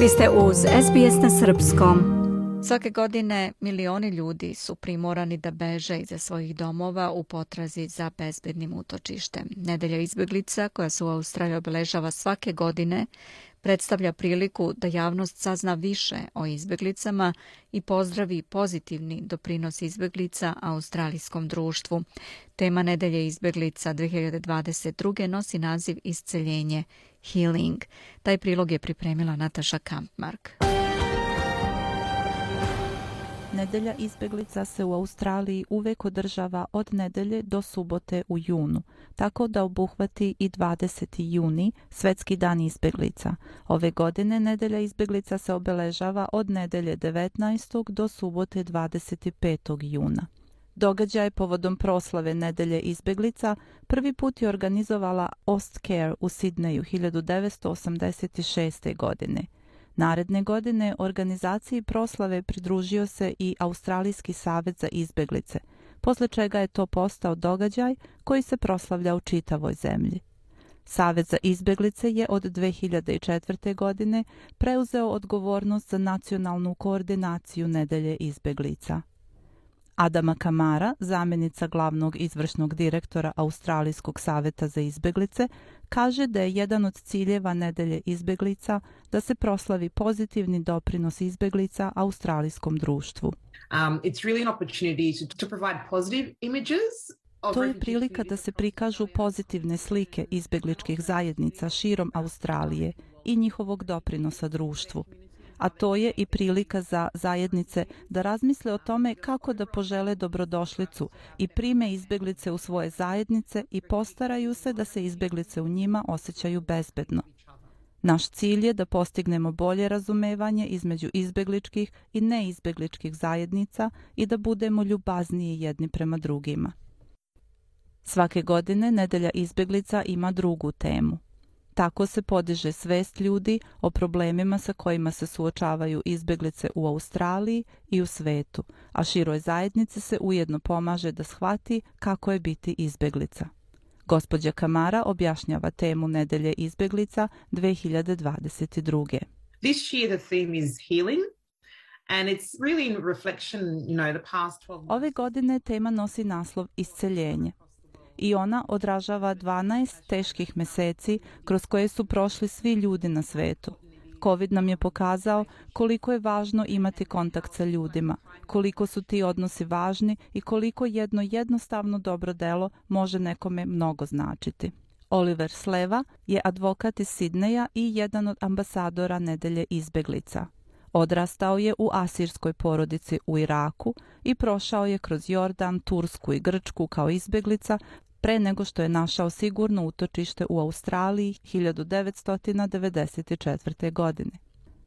Vi ste uz SBS na Srpskom. Svake godine milioni ljudi su primorani da beže iza svojih domova u potrazi za bezbednim utočištem. Nedelja izbjeglica koja se u Australiji obeležava svake godine predstavlja priliku da javnost sazna više o izbjeglicama i pozdravi pozitivni doprinos izbjeglica australijskom društvu. Tema Nedelje izbjeglica 2022. nosi naziv Isceljenje Healing. Taj prilog je pripremila Nataša Kampmark. Nedelja izbjeglica se u Australiji uvek održava od nedelje do subote u junu, tako da obuhvati i 20. juni, svetski dan izbjeglica. Ove godine nedelja izbjeglica se obeležava od nedelje 19. do subote 25. juna. Događaj povodom proslave nedelje izbjeglica prvi put je organizovala Ostcare u Sidneju 1986. godine. Naredne godine organizaciji proslave pridružio se i Australijski savjet za izbjeglice, posle čega je to postao događaj koji se proslavlja u čitavoj zemlji. Savjet za izbjeglice je od 2004. godine preuzeo odgovornost za nacionalnu koordinaciju nedelje izbjeglica. Adama Kamara, zamjenica glavnog izvršnog direktora Australijskog saveta za izbjeglice, kaže da je jedan od ciljeva nedelje izbjeglica da se proslavi pozitivni doprinos izbjeglica australijskom društvu. Um, it's really an opportunity to, to provide positive images To je prilika da se prikažu pozitivne slike izbjegličkih zajednica širom Australije i njihovog doprinosa društvu a to je i prilika za zajednice da razmisle o tome kako da požele dobrodošlicu i prime izbeglice u svoje zajednice i postaraju se da se izbeglice u njima osjećaju bezbedno. Naš cilj je da postignemo bolje razumevanje između izbegličkih i neizbegličkih zajednica i da budemo ljubazniji jedni prema drugima. Svake godine Nedelja izbeglica ima drugu temu. Tako se podiže svest ljudi o problemima sa kojima se suočavaju izbjeglice u Australiji i u svetu, a široj zajednici se ujedno pomaže da shvati kako je biti izbjeglica. Gospođa Kamara objašnjava temu Nedelje izbjeglica 2022. This year the theme is healing. And it's really in reflection, you know, the past 12 months. Ove godine tema nosi naslov Isceljenje i ona odražava 12 teških meseci kroz koje su prošli svi ljudi na svetu. Covid nam je pokazao koliko je važno imati kontakt sa ljudima, koliko su ti odnosi važni i koliko jedno jednostavno dobro delo može nekome mnogo značiti. Oliver Sleva je advokat iz Sidneja i jedan od ambasadora nedelje izbeglica. Odrastao je u asirskoj porodici u Iraku i prošao je kroz Jordan, Tursku i Grčku kao izbeglica pre nego što je našao sigurno utočište u Australiji 1994. godine.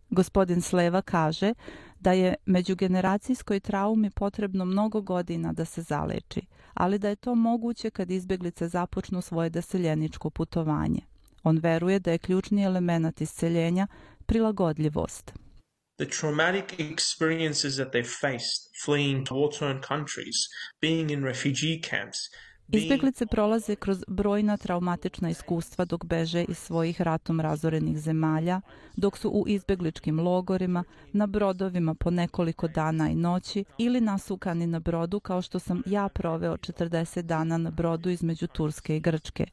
Gospodin Sleva kaže da je međugeneracijskoj traumi potrebno mnogo godina da se zaleči, ali da je to moguće kad izbjeglice započnu svoje doseljeničko putovanje. On veruje da je ključni element isceljenja prilagodljivost. The traumatic experiences that they faced fleeing war-torn countries, being in refugee camps, Izbjeglice prolaze kroz brojna traumatična iskustva dok beže iz svojih ratom razorenih zemalja, dok su u izbjegličkim logorima, na brodovima po nekoliko dana i noći ili nasukani na brodu kao što sam ja proveo 40 dana na brodu između Turske i Grčke.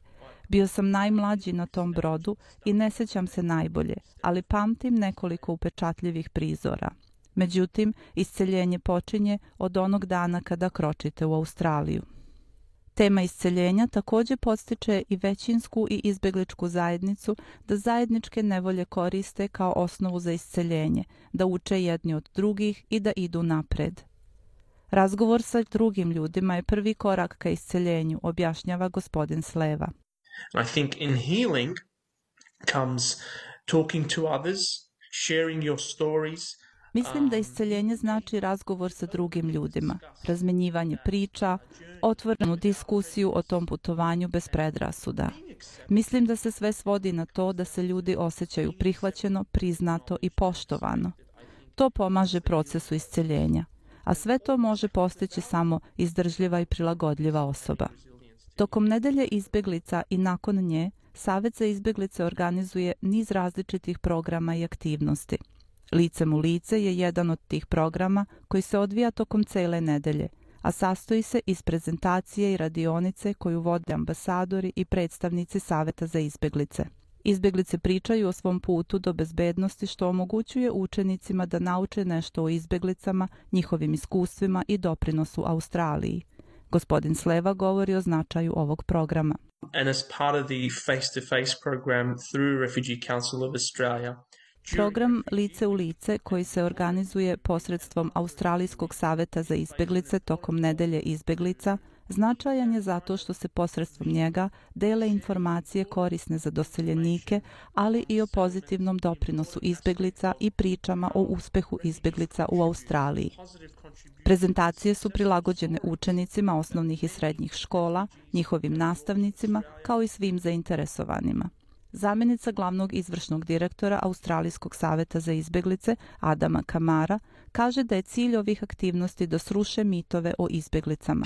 Bio sam najmlađi na tom brodu i ne sećam se najbolje, ali pamtim nekoliko upečatljivih prizora. Međutim, isceljenje počinje od onog dana kada kročite u Australiju. Tema isceljenja također podstiče i većinsku i izbegličku zajednicu da zajedničke nevolje koriste kao osnovu za isceljenje, da uče jedni od drugih i da idu napred. Razgovor sa drugim ljudima je prvi korak ka isceljenju, objašnjava gospodin Sleva. I think in healing comes talking to others, sharing your stories, Mislim da isceljenje znači razgovor sa drugim ljudima, razmenjivanje priča, otvorenu diskusiju o tom putovanju bez predrasuda. Mislim da se sve svodi na to da se ljudi osjećaju prihvaćeno, priznato i poštovano. To pomaže procesu isceljenja, a sve to može postići samo izdržljiva i prilagodljiva osoba. Tokom nedelje izbjeglica i nakon nje Savet za izbjeglice organizuje niz različitih programa i aktivnosti. Licem u lice je jedan od tih programa koji se odvija tokom cele nedelje, a sastoji se iz prezentacije i radionice koju vode ambasadori i predstavnici Saveta za izbjeglice. Izbjeglice pričaju o svom putu do bezbednosti što omogućuje učenicima da nauče nešto o izbjeglicama, njihovim iskustvima i doprinosu Australiji. Gospodin Sleva govori o značaju ovog programa. And as part of the face-to-face program through Refugee Council of Australia, Program Lice u lice koji se organizuje posredstvom Australijskog saveta za izbeglice tokom nedelje izbeglica značajan je zato što se posredstvom njega dele informacije korisne za doseljenike, ali i o pozitivnom doprinosu izbeglica i pričama o uspehu izbeglica u Australiji. Prezentacije su prilagođene učenicima osnovnih i srednjih škola, njihovim nastavnicima, kao i svim zainteresovanima. Zamjenica glavnog izvršnog direktora Australijskog saveta za izbjeglice Adama Kamara kaže da je cilj ovih aktivnosti da sruše mitove o izbjeglicama.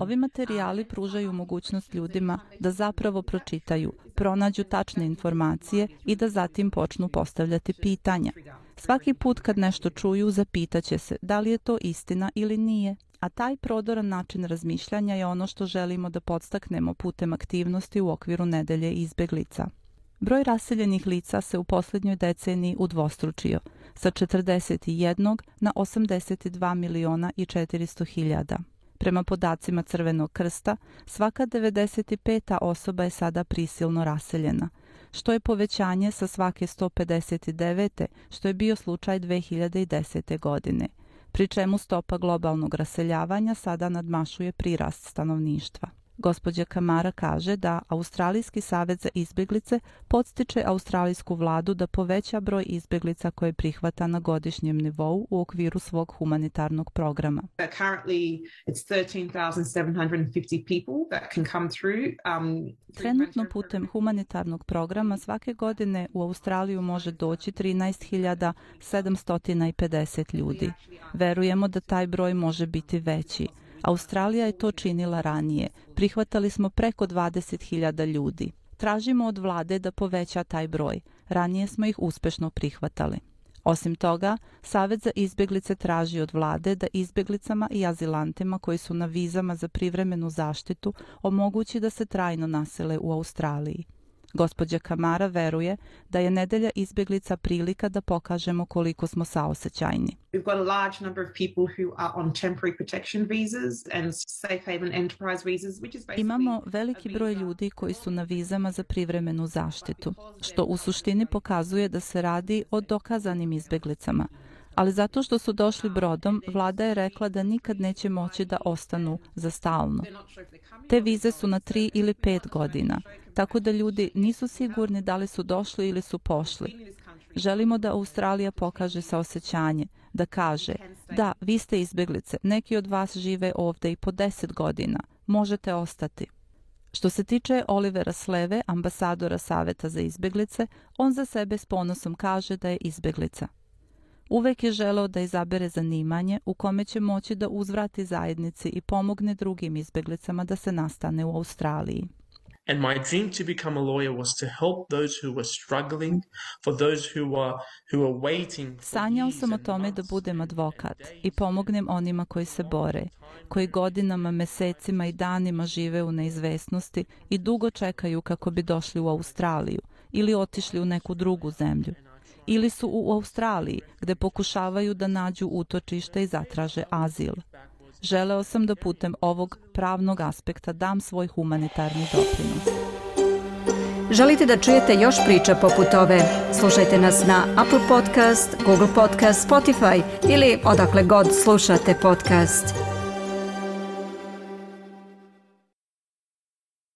Ovi materijali pružaju mogućnost ljudima da zapravo pročitaju, pronađu tačne informacije i da zatim počnu postavljati pitanja. Svaki put kad nešto čuju, zapitaće se da li je to istina ili nije a taj prodoran način razmišljanja je ono što želimo da podstaknemo putem aktivnosti u okviru nedelje izbeglica. Broj raseljenih lica se u posljednjoj deceniji udvostručio, sa 41 na 82 miliona i 400 hiljada. Prema podacima Crvenog krsta, svaka 95. osoba je sada prisilno raseljena, što je povećanje sa svake 159. što je bio slučaj 2010. godine – pri čemu stopa globalnog raseljavanja sada nadmašuje prirast stanovništva. Gospođa Kamara kaže da Australijski savjet za izbjeglice podstiče australijsku vladu da poveća broj izbjeglica koje prihvata na godišnjem nivou u okviru svog humanitarnog programa. Um, Trenutno putem humanitarnog programa svake godine u Australiju može doći 13.750 ljudi. Verujemo da taj broj može biti veći. Australija je to činila ranije. Prihvatali smo preko 20.000 ljudi. Tražimo od vlade da poveća taj broj. Ranije smo ih uspešno prihvatali. Osim toga, Savet za izbjeglice traži od vlade da izbjeglicama i azilantima koji su na vizama za privremenu zaštitu omogući da se trajno nasele u Australiji. Gospođa Kamara veruje da je nedelja izbjeglica prilika da pokažemo koliko smo saosećajni. We've got a large number of people who are on temporary protection visas and safe haven enterprise visas, which is basically Imamo veliki broj ljudi koji su na vizama za privremenu zaštitu, što u suštini pokazuje da se radi o dokazanim izbjeglicama ali zato što su došli brodom, vlada je rekla da nikad neće moći da ostanu za stalno. Te vize su na tri ili pet godina, tako da ljudi nisu sigurni da li su došli ili su pošli. Želimo da Australija pokaže saosećanje, da kaže, da, vi ste izbjeglice, neki od vas žive ovde i po deset godina, možete ostati. Što se tiče Olivera Sleve, ambasadora Saveta za izbjeglice, on za sebe s ponosom kaže da je izbjeglica. Uvek je želeo da izabere zanimanje u kome će moći da uzvrati zajednici i pomogne drugim izbjeglicama da se nastane u Australiji. And my dream to become a lawyer was to help those who were struggling, for those who were who were waiting. Sanjao sam o tome da budem advokat i pomognem onima koji se bore, koji godinama, mesecima i danima žive u neizvesnosti i dugo čekaju kako bi došli u Australiju ili otišli u neku drugu zemlju ili su u Australiji gde pokušavaju da nađu utočište i zatraže azil. Želeo sam da putem ovog pravnog aspekta dam svoj humanitarni doprinos. Želite da čujete još priča poput ove? Slušajte nas na Apple Podcast, Google Podcast, Spotify ili odakle god slušate podcast.